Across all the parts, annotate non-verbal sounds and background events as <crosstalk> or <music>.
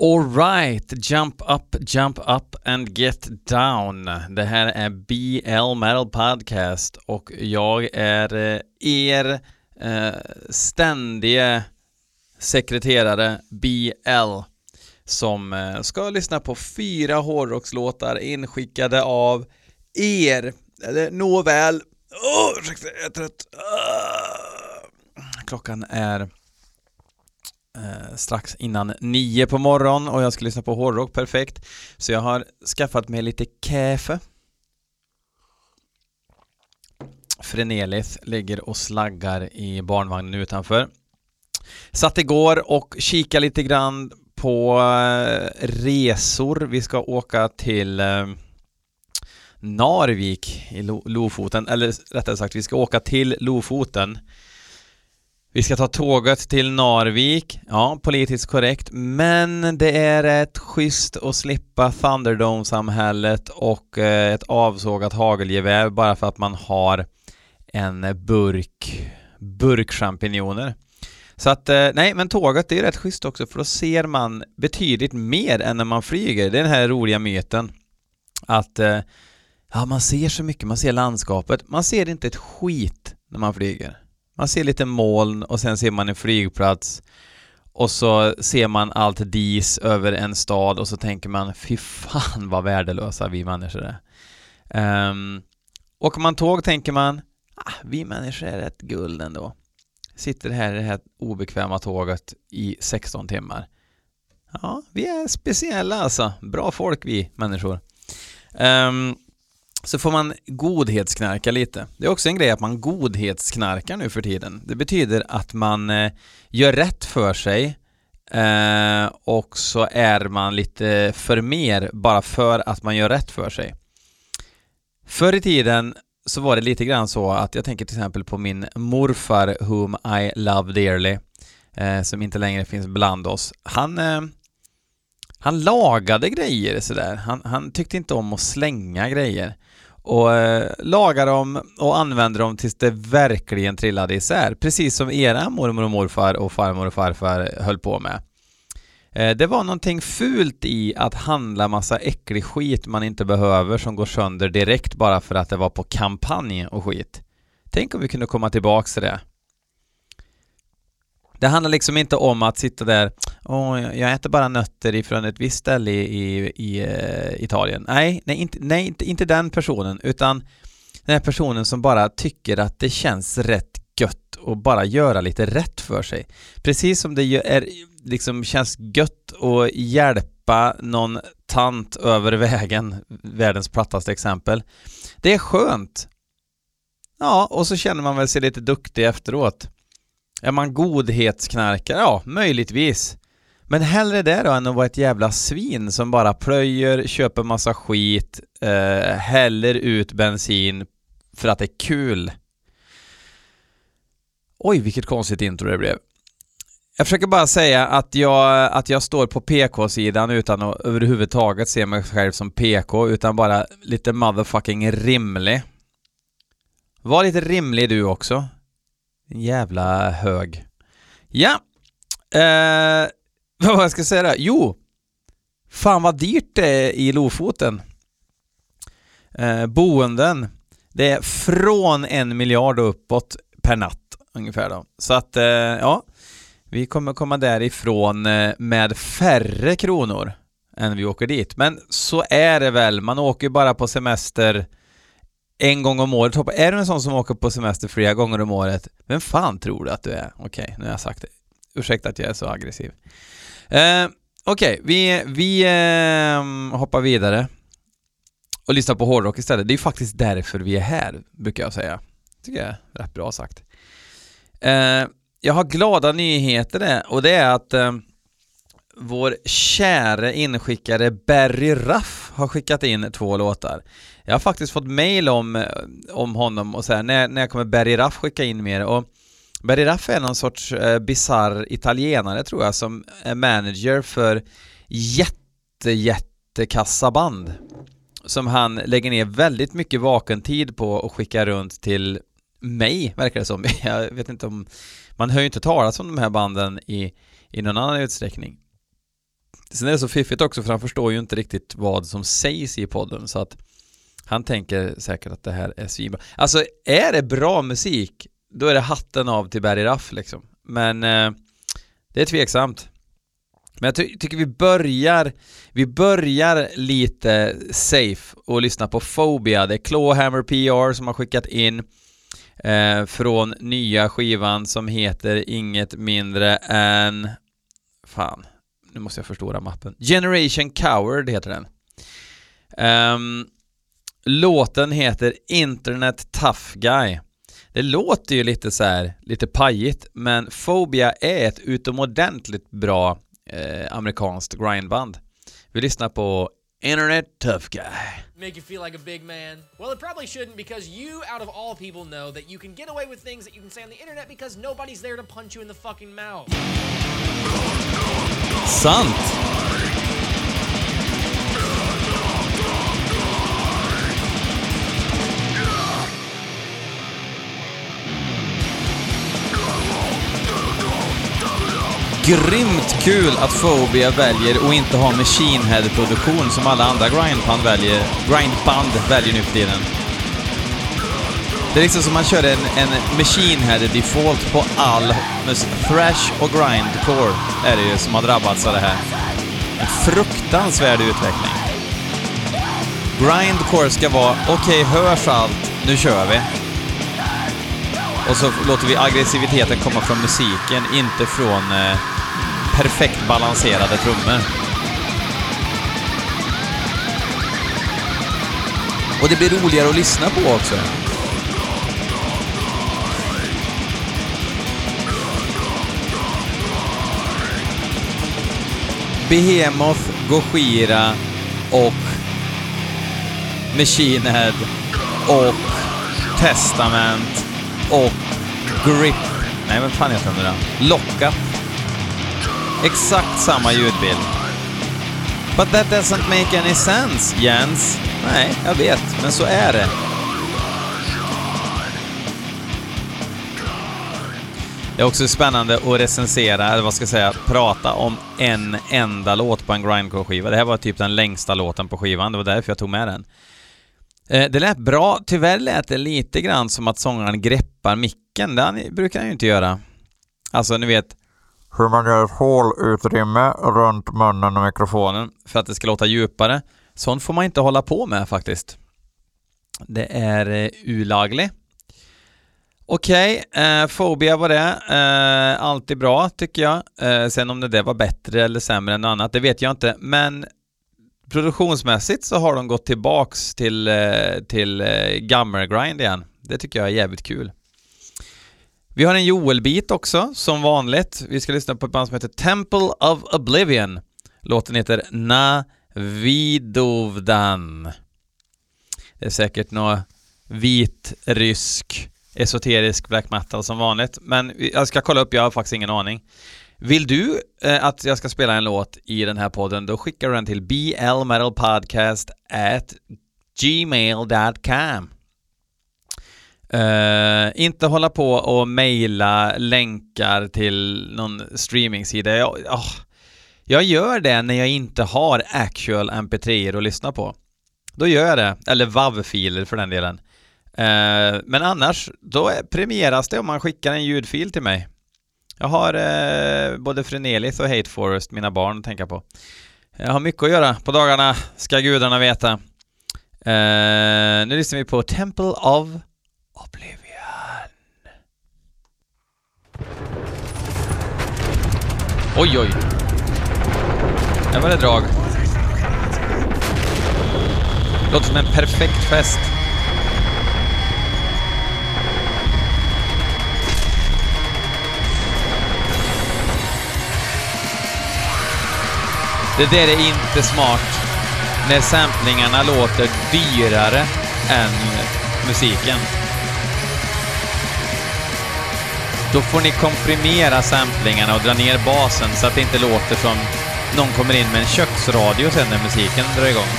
Alright, jump up, jump up and get down. Det här är BL Metal Podcast och jag är eh, er eh, ständige sekreterare BL som eh, ska lyssna på fyra hårdrockslåtar inskickade av er. Eller nåväl, oh, ursäkta, jag är trött. Ah. Klockan är eh, strax innan nio på morgonen och jag ska lyssna på hårdrock, perfekt. Så jag har skaffat mig lite kaffe. Frenelith ligger och slaggar i barnvagnen utanför. Satt igår och kika lite grann på eh, resor. Vi ska åka till eh, Narvik i Lofoten, eller rättare sagt vi ska åka till Lofoten vi ska ta tåget till Narvik, ja, politiskt korrekt, men det är rätt schysst att slippa Thunderdome-samhället och eh, ett avsågat hagelgevär bara för att man har en burk burkchampinjoner. Så att, eh, nej, men tåget det är rätt schysst också för då ser man betydligt mer än när man flyger. Det är den här roliga myten att eh, ja, man ser så mycket, man ser landskapet, man ser inte ett skit när man flyger. Man ser lite moln och sen ser man en flygplats och så ser man allt dis över en stad och så tänker man fy fan vad värdelösa vi människor är. Um, åker man tåg tänker man ah, vi människor är rätt guld ändå. Sitter här i det här obekväma tåget i 16 timmar. Ja, vi är speciella alltså. Bra folk vi människor. Um, så får man godhetsknarka lite. Det är också en grej att man godhetsknarkar nu för tiden. Det betyder att man eh, gör rätt för sig eh, och så är man lite för mer bara för att man gör rätt för sig. Förr i tiden så var det lite grann så att jag tänker till exempel på min morfar whom I love dearly eh, som inte längre finns bland oss. Han eh, han lagade grejer sådär. Han, han tyckte inte om att slänga grejer och eh, lagade dem och använde dem tills det verkligen trillade isär. Precis som era mormor och morfar och farmor och farfar höll på med. Eh, det var någonting fult i att handla massa äcklig skit man inte behöver som går sönder direkt bara för att det var på kampanj och skit. Tänk om vi kunde komma tillbaks till det. Det handlar liksom inte om att sitta där, åh, jag äter bara nötter ifrån ett visst ställe i, i, i uh, Italien. Nej, nej, inte, nej inte, inte den personen, utan den här personen som bara tycker att det känns rätt gött att bara göra lite rätt för sig. Precis som det är, liksom känns gött att hjälpa någon tant över vägen, världens plattaste exempel. Det är skönt. Ja, och så känner man väl sig lite duktig efteråt. Är man godhetsknarkare? Ja, möjligtvis. Men hellre det då än att vara ett jävla svin som bara plöjer, köper massa skit, eh, häller ut bensin för att det är kul. Oj, vilket konstigt intro det blev. Jag försöker bara säga att jag, att jag står på PK-sidan utan att överhuvudtaget se mig själv som PK, utan bara lite motherfucking rimlig. Var lite rimlig du också. En jävla hög. Ja. Eh, <laughs> vad jag ska säga där? Jo. Fan vad dyrt det är i Lofoten. Eh, boenden. Det är från en miljard och uppåt per natt ungefär då. Så att, eh, ja. Vi kommer komma därifrån eh, med färre kronor än vi åker dit. Men så är det väl. Man åker bara på semester en gång om året. Är du en sån som åker på semester flera gånger om året? Vem fan tror du att du är? Okej, okay, nu har jag sagt det. Ursäkta att jag är så aggressiv. Eh, Okej, okay, vi, vi eh, hoppar vidare och lyssnar på hårdrock istället. Det är faktiskt därför vi är här, brukar jag säga. tycker jag är rätt bra sagt. Eh, jag har glada nyheter där och det är att eh, vår käre inskickare Barry Ruff har skickat in två låtar. Jag har faktiskt fått mail om, eh, om honom och så här, när, när kommer Barry Raff skicka in mer och Barry Raff är någon sorts eh, bizarr italienare tror jag som är manager för jätte, jättekassa band som han lägger ner väldigt mycket vaken tid på och skickar runt till mig, verkar det som. <laughs> Jag vet inte om... Man hör ju inte talas om de här banden i, i någon annan utsträckning. Sen är det så fiffigt också för han förstår ju inte riktigt vad som sägs i podden så att han tänker säkert att det här är svinbra. Alltså är det bra musik, då är det hatten av till Barry Raff liksom. Men eh, det är tveksamt. Men jag ty tycker vi börjar, vi börjar lite safe och lyssna på Phobia. Det är Clawhammer PR som har skickat in eh, från nya skivan som heter inget mindre än... Fan, nu måste jag förstora mappen. Generation Coward heter den. Um, låten heter Internet Tough Guy. Det låter ju lite så här, lite pajigt, men Phobia är ett utomordentligt bra eh, amerikanskt grindband. Vi lyssnar på Internet Tough Guy. Make you feel like a big man? Well, it probably shouldn't because you, out of all people, know that you can get away with things that you can say on the internet because nobody's there to punch you in the fucking mouth. Sant! Grymt kul att Phobia väljer att inte ha Machinehead-produktion som alla andra grindband väljer, grindband väljer nu för tiden. Det är liksom som man kör en, en Machinehead-default på all musik. Thrash och grindcore är det ju som har drabbats av det här. En fruktansvärd utveckling. Grindcore ska vara, okej, okay, hörs allt, nu kör vi. Och så låter vi aggressiviteten komma från musiken, inte från eh, perfekt balanserade trummor. Och det blir roligare att lyssna på också. Behemoth, Gojira och Machine Head och Testament och Grip. Nej, vad fan heter den då? Lockat. Exakt samma ljudbild. But that doesn't make any sense, Jens. Nej, jag vet, men så är det. Det är också spännande att recensera, eller vad ska jag säga, prata om en enda låt på en grindcore-skiva. Det här var typ den längsta låten på skivan, det var därför jag tog med den. Eh, det lät bra, tyvärr lät det lite grann som att sångaren greppar micken, det brukar han ju inte göra. Alltså, ni vet, hur man gör ett hålutrymme runt munnen och mikrofonen för att det ska låta djupare. Sånt får man inte hålla på med faktiskt. Det är eh, olagligt. ulagligt. Okej, okay, eh, Fobia var det. Eh, alltid bra tycker jag. Eh, sen om det där var bättre eller sämre än något annat, det vet jag inte. Men produktionsmässigt så har de gått tillbaks till, eh, till eh, Gummer igen. Det tycker jag är jävligt kul. Vi har en Joel-bit också, som vanligt. Vi ska lyssna på ett band som heter Temple of Oblivion. Låten heter Na Vidovdan. Det är säkert något vit rysk esoterisk black metal som vanligt, men jag ska kolla upp, jag har faktiskt ingen aning. Vill du eh, att jag ska spela en låt i den här podden, då skickar du den till blmetalpodcast at gmail.com. Uh, inte hålla på och mejla länkar till någon streamingsida. Jag, oh, jag gör det när jag inte har actual mp3 att lyssna på. Då gör jag det, eller WAV-filer för den delen. Uh, men annars, då premieras det om man skickar en ljudfil till mig. Jag har uh, både Frenelis och Hate Forest, mina barn, att tänka på. Jag har mycket att göra på dagarna, ska gudarna veta. nu lyssnar vi på Temple of Oblivion. Oj, oj. Där var det drag. Låter som en perfekt fest. Det där är inte smart. När samplingarna låter dyrare än musiken. Då får ni komprimera samplingarna och dra ner basen så att det inte låter som någon kommer in med en köksradio sen när musiken drar igång.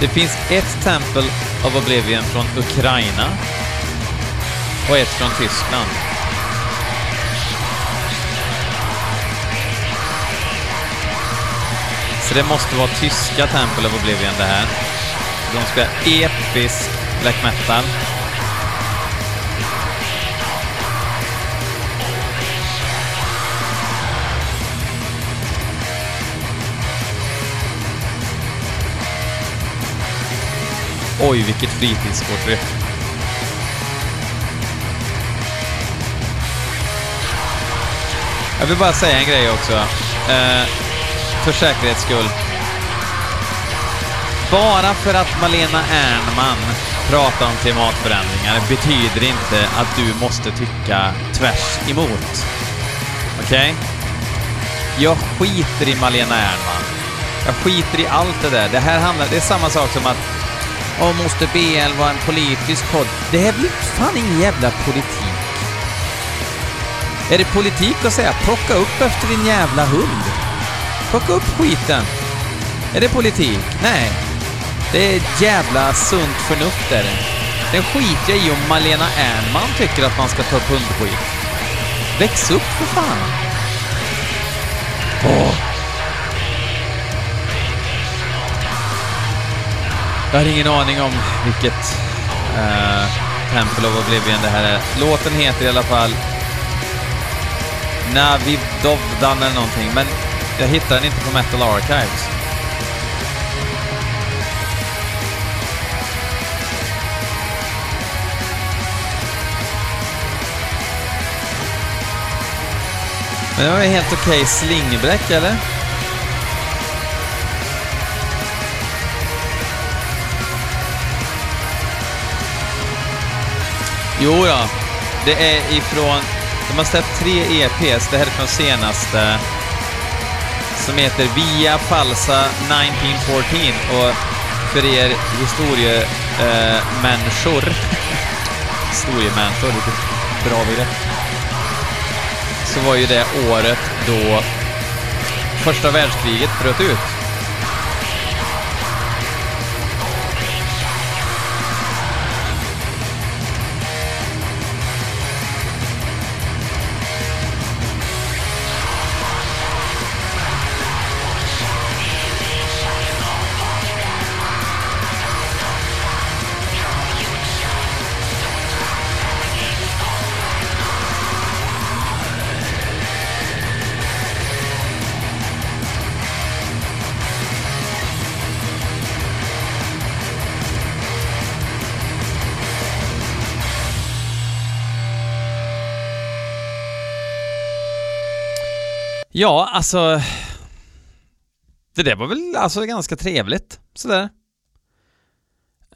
Det finns ett Temple of Oblivion från Ukraina. och ett från Tyskland. Så det måste vara tyska Temple of Oblivion det här. De spelar episk black metal. Oj, vilket fritidsporträtt. Jag vill bara säga en grej också. Eh, för säkerhets skull. Bara för att Malena Ernman pratar om klimatförändringar betyder inte att du måste tycka tvärs emot. Okej? Okay? Jag skiter i Malena Ernman. Jag skiter i allt det där. Det här handlar... Det är samma sak som att Åh, måste BL vara en politisk podd? Det här blir fan ingen jävla politik. Är det politik att säga plocka upp efter din jävla hund? Plocka upp skiten. Är det politik? Nej. Det är jävla sunt förnuft där. Den skiter jag i om Malena Ernman tycker att man ska ta upp hundskit. Väx upp för fan. Åh. Jag har ingen aning om vilket eh, uh, Temple of Oblivion det här är. Låten heter i alla fall Navidovdan eller någonting, men jag hittar den inte på Metal Archives. Men det var helt okej okay. slingbräck, eller? Jo ja, det är ifrån... De har släppt tre EPs, det här är från senaste, som heter Via Falsa 1914 och för er historiemänniskor, eh, historiemänniskor, vilket <laughs> bra begrepp, så var ju det året då första världskriget bröt ut. Ja, alltså... Det där var väl alltså ganska trevligt, sådär.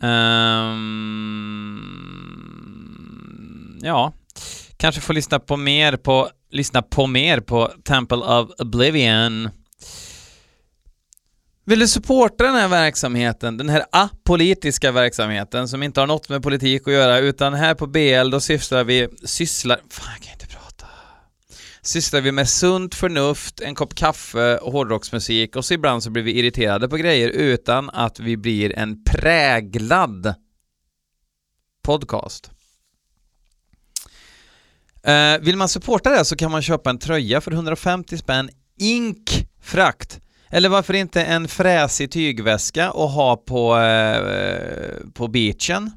Um, ja, kanske få lyssna på mer på, lyssna på mer på Temple of Oblivion. Vill du supporta den här verksamheten, den här apolitiska verksamheten som inte har något med politik att göra, utan här på BL då sysslar vi, sysslar, fan jag kan sysslar vi med sunt förnuft, en kopp kaffe och hårdrocksmusik och så ibland så blir vi irriterade på grejer utan att vi blir en präglad podcast. Eh, vill man supporta det så kan man köpa en tröja för 150 spänn, ink frakt. Eller varför inte en fräsig tygväska och ha på, eh, på beachen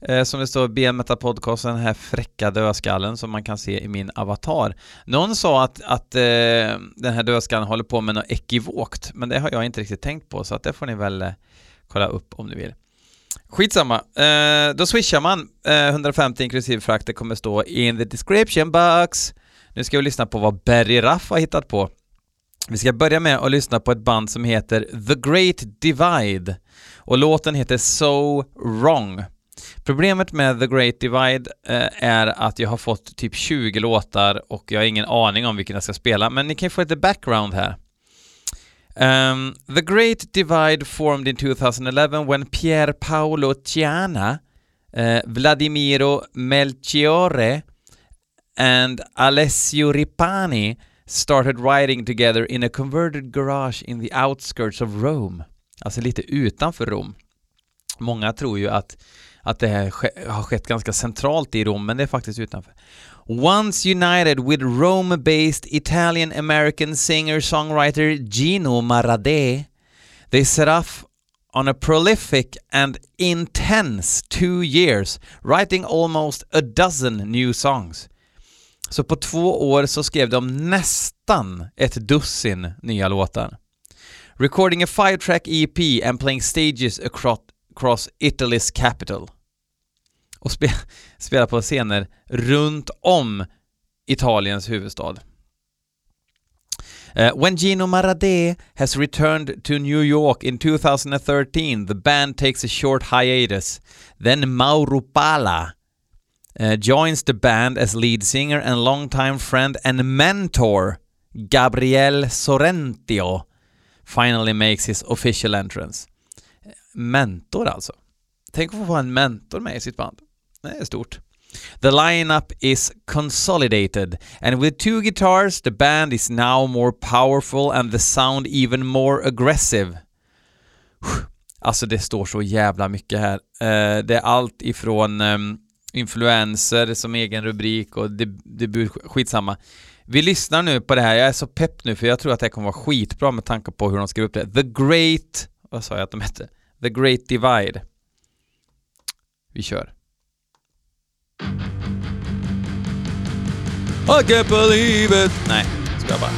Eh, som det står BMETA podcasten, den här fräcka dödskallen som man kan se i min avatar. Någon sa att, att eh, den här dödskallen håller på med något ekivokt, men det har jag inte riktigt tänkt på, så att det får ni väl eh, kolla upp om ni vill. Skitsamma, eh, då swishar man eh, 150 inklusive frakt, det kommer stå in the description box. Nu ska vi lyssna på vad Berry Raff har hittat på. Vi ska börja med att lyssna på ett band som heter The Great Divide och låten heter So Wrong. Problemet med The Great Divide eh, är att jag har fått typ 20 låtar och jag har ingen aning om vilken jag ska spela, men ni kan ju få lite background här. Um, the Great Divide formed in 2011 when Pier Paolo Ciana, uh, Vladimiro Melchiore and Alessio Ripani started writing together in a converted garage in the outskirts of Rome. Alltså lite utanför Rom. Många tror ju att att det här har skett ganska centralt i Rom, men det är faktiskt utanför. Once united with Rome-based Italian American singer-songwriter Gino Maradé, they set off on a prolific and intense two years, writing almost a dozen new songs. Så på två år så skrev de nästan ett dussin nya låtar. Recording a five-track EP and playing stages across, across Italy's capital. Och spe, spela på scener runt om Italiens huvudstad. Uh, when Gino Maradé has returned to New York in 2013, the band takes a short hiatus. Then Mauro Pala uh, eh, joins the band as lead singer and longtime friend and mentor Gabriel Sorrentio finally makes his official entrance. Eh, mentor alltså. Tänk att få ha en mentor med i sitt band. Det är stort. The lineup is consolidated, and with two guitars, the band is now more powerful and the sound even more aggressive. Alltså det står så jävla mycket här. Uh, det är allt ifrån um, influenser som egen rubrik och debut, skitsamma. Vi lyssnar nu på det här, jag är så pepp nu för jag tror att det kommer vara skitbra med tanke på hur de skrev upp det. The Great, vad sa jag att de hette? The Great Divide. Vi kör. I can't believe it! Nej, ska jag bara.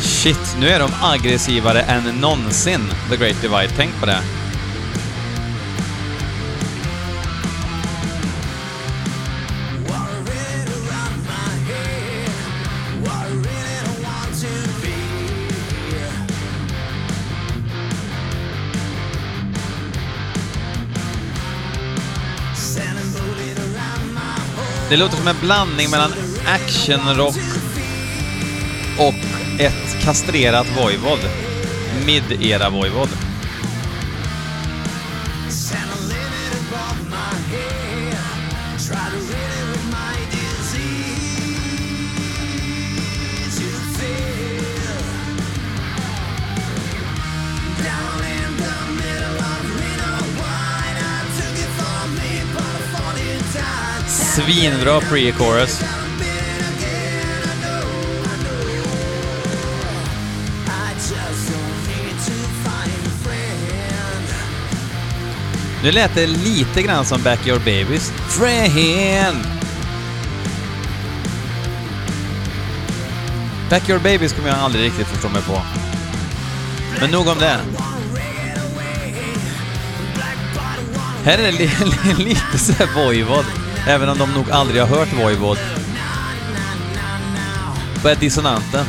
Shit, nu är de aggressivare än någonsin, The Great Divide. Tänk på det. Det låter som en blandning mellan actionrock och ett kastrerat Voivod. Mid-era Voivod. Svinbra pre-chorus. Nu lät det lite grann som Backyard Babies. Friend! Backyard Babies kommer jag aldrig riktigt förstå mig på. Men nog om det. Här är det li li <laughs> lite såhär Voivod. Även om de nog aldrig har hört Voivod. Vad är dissonanten?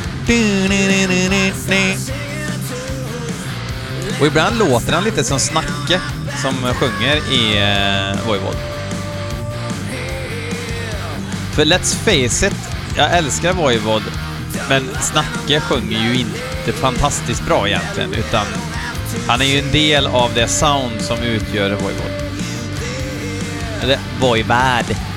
Och ibland låter han lite som Snacke som sjunger i eh, Voivod. För let's face it, jag älskar Voivod, men Snacke sjunger ju inte fantastiskt bra egentligen, utan han är ju en del av det sound som utgör Voivod. Eller Voivod.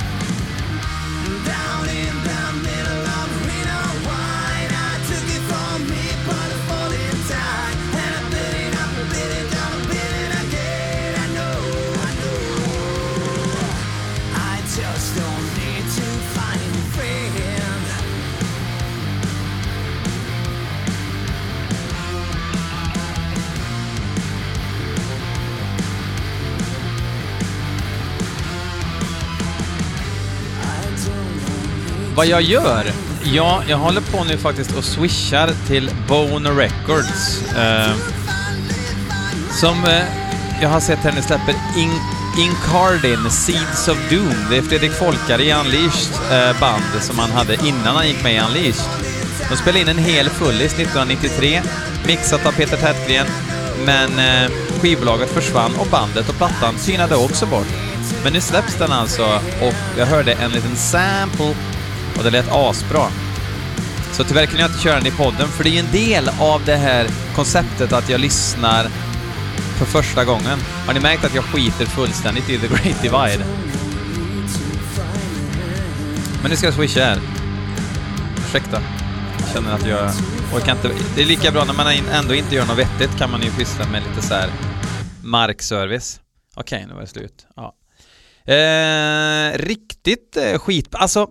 Vad jag gör? Ja, jag håller på nu faktiskt och swishar till Bone Records. Eh, som eh, jag har sett här nu släpper In Incardin, Seeds of Doom. Det är Fredrik Folkare i Unleashed eh, band som han hade innan han gick med i Unleashed. De spelade in en hel fullis 1993, mixat av Peter Tätgren, men eh, skivbolaget försvann och bandet och plattan tynade också bort. Men nu släpps den alltså och jag hörde en liten sample och det lät asbra. Så tyvärr kunde jag inte köra den i podden, för det är ju en del av det här konceptet att jag lyssnar för första gången. Har ni märkt att jag skiter fullständigt i The Great Divide? Men nu ska jag swisha här. Ursäkta. Jag känner att jag orkar inte... Det är lika bra när man ändå inte gör något vettigt kan man ju pyssla med lite så här Markservice. Okej, nu var det slut. Ja. Eh, riktigt eh, skit... Alltså...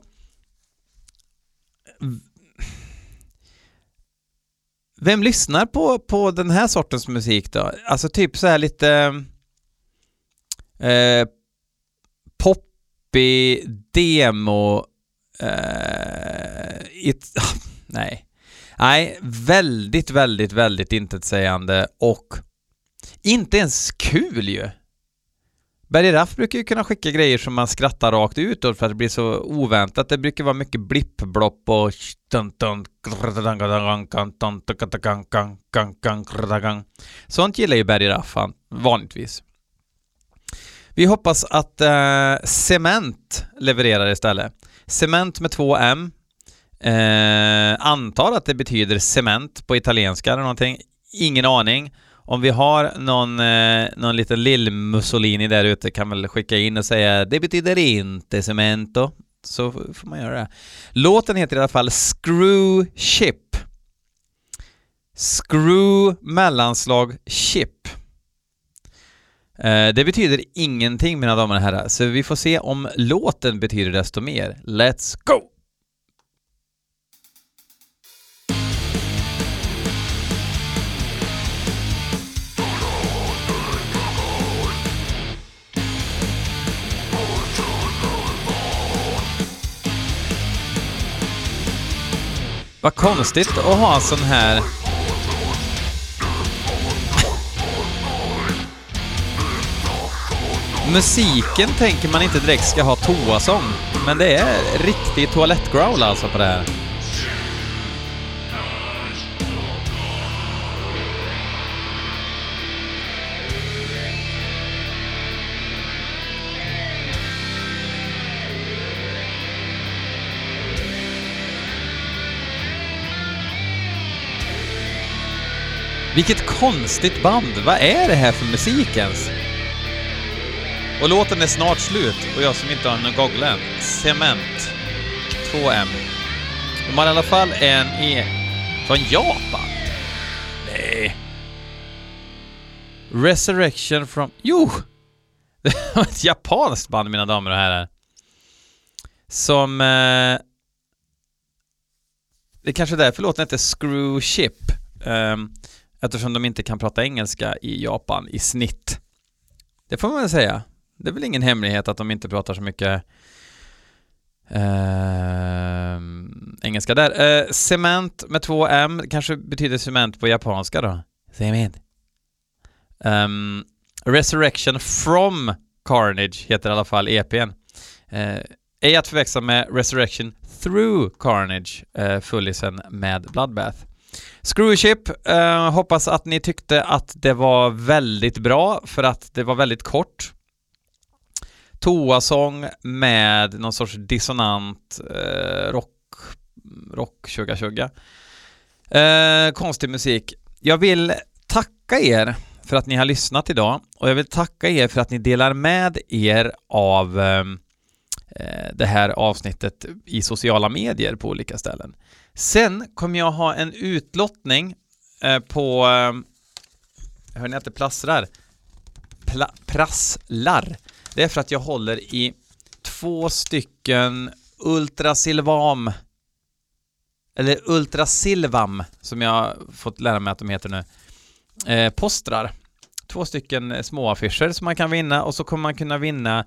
Vem lyssnar på, på den här sortens musik då? Alltså typ så här lite... Eh, poppig demo... Eh, it, <laughs> nej. Nej, väldigt, väldigt, väldigt intetsägande och inte ens kul ju. Berry Raff brukar ju kunna skicka grejer som man skrattar rakt ut för att det blir så oväntat. Det brukar vara mycket blipp-blopp och Sånt gillar ju Berry Raff vanligtvis. Vi hoppas att eh, Cement levererar istället. Cement med två M. Eh, antar att det betyder cement på italienska eller någonting. Ingen aning. Om vi har någon, eh, någon liten lill-Mussolini där ute kan väl skicka in och säga det betyder inte cemento. Så får man göra det. Låten heter i alla fall Screw Ship. Screw mellanslag Chip. Eh, det betyder ingenting mina damer och herrar, så vi får se om låten betyder desto mer. Let's go! Vad konstigt att ha en sån här... Musiken tänker man inte direkt ska ha toasång, men det är riktig toalettgrowl alltså på det här. Vilket konstigt band! Vad är det här för musik ens? Och låten är snart slut och jag som inte har någon googla än. Cement. 2M. De har i alla fall en E... Från Japan? Nej. Resurrection from... Jo! <laughs> Det var ett japanskt band, mina damer och herrar. Som... Eh... Det är kanske är därför låten heter Screw Ship. Um, eftersom de inte kan prata engelska i Japan i snitt. Det får man väl säga. Det är väl ingen hemlighet att de inte pratar så mycket eh, engelska där. Eh, cement med två M kanske betyder cement på japanska då. Cement. Um, Resurrection from Carnage heter i alla fall EPn. Eh, ej att förväxla med Resurrection through Carnage, eh, fullisen med Bloodbath. Screwship, eh, hoppas att ni tyckte att det var väldigt bra för att det var väldigt kort. Toasång med någon sorts dissonant eh, rock, rock tjugga tjugga. Eh, konstig musik. Jag vill tacka er för att ni har lyssnat idag och jag vill tacka er för att ni delar med er av eh, eh det här avsnittet i sociala medier på olika ställen. Sen kommer jag ha en utlottning eh, på... Eh, hör ni att det plassrar? Pla prasslar. Det är för att jag håller i två stycken Ultrasilvam eller Ultrasilvam som jag fått lära mig att de heter nu. Eh, postrar. Två stycken eh, små affischer som man kan vinna och så kommer man kunna vinna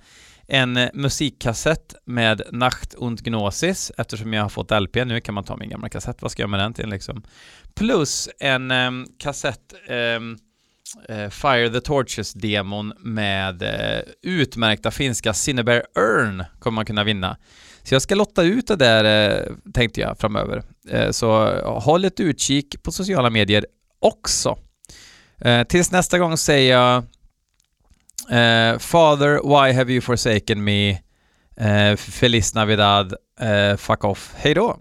en eh, musikkassett med Nacht und Gnosis, eftersom jag har fått LP nu kan man ta min gamla kassett, vad ska jag med den till liksom? Plus en um, kassett um, uh, Fire the Torches-demon med uh, utmärkta finska Cinnabear Earn kommer man kunna vinna. Så jag ska lotta ut det där, uh, tänkte jag, framöver. så håll ett utkik på sociala medier också. tills nästa gång säger jag Uh, Father, why have you forsaken me? Uh, Feliz Navidad. Uh, fuck off. Hej då!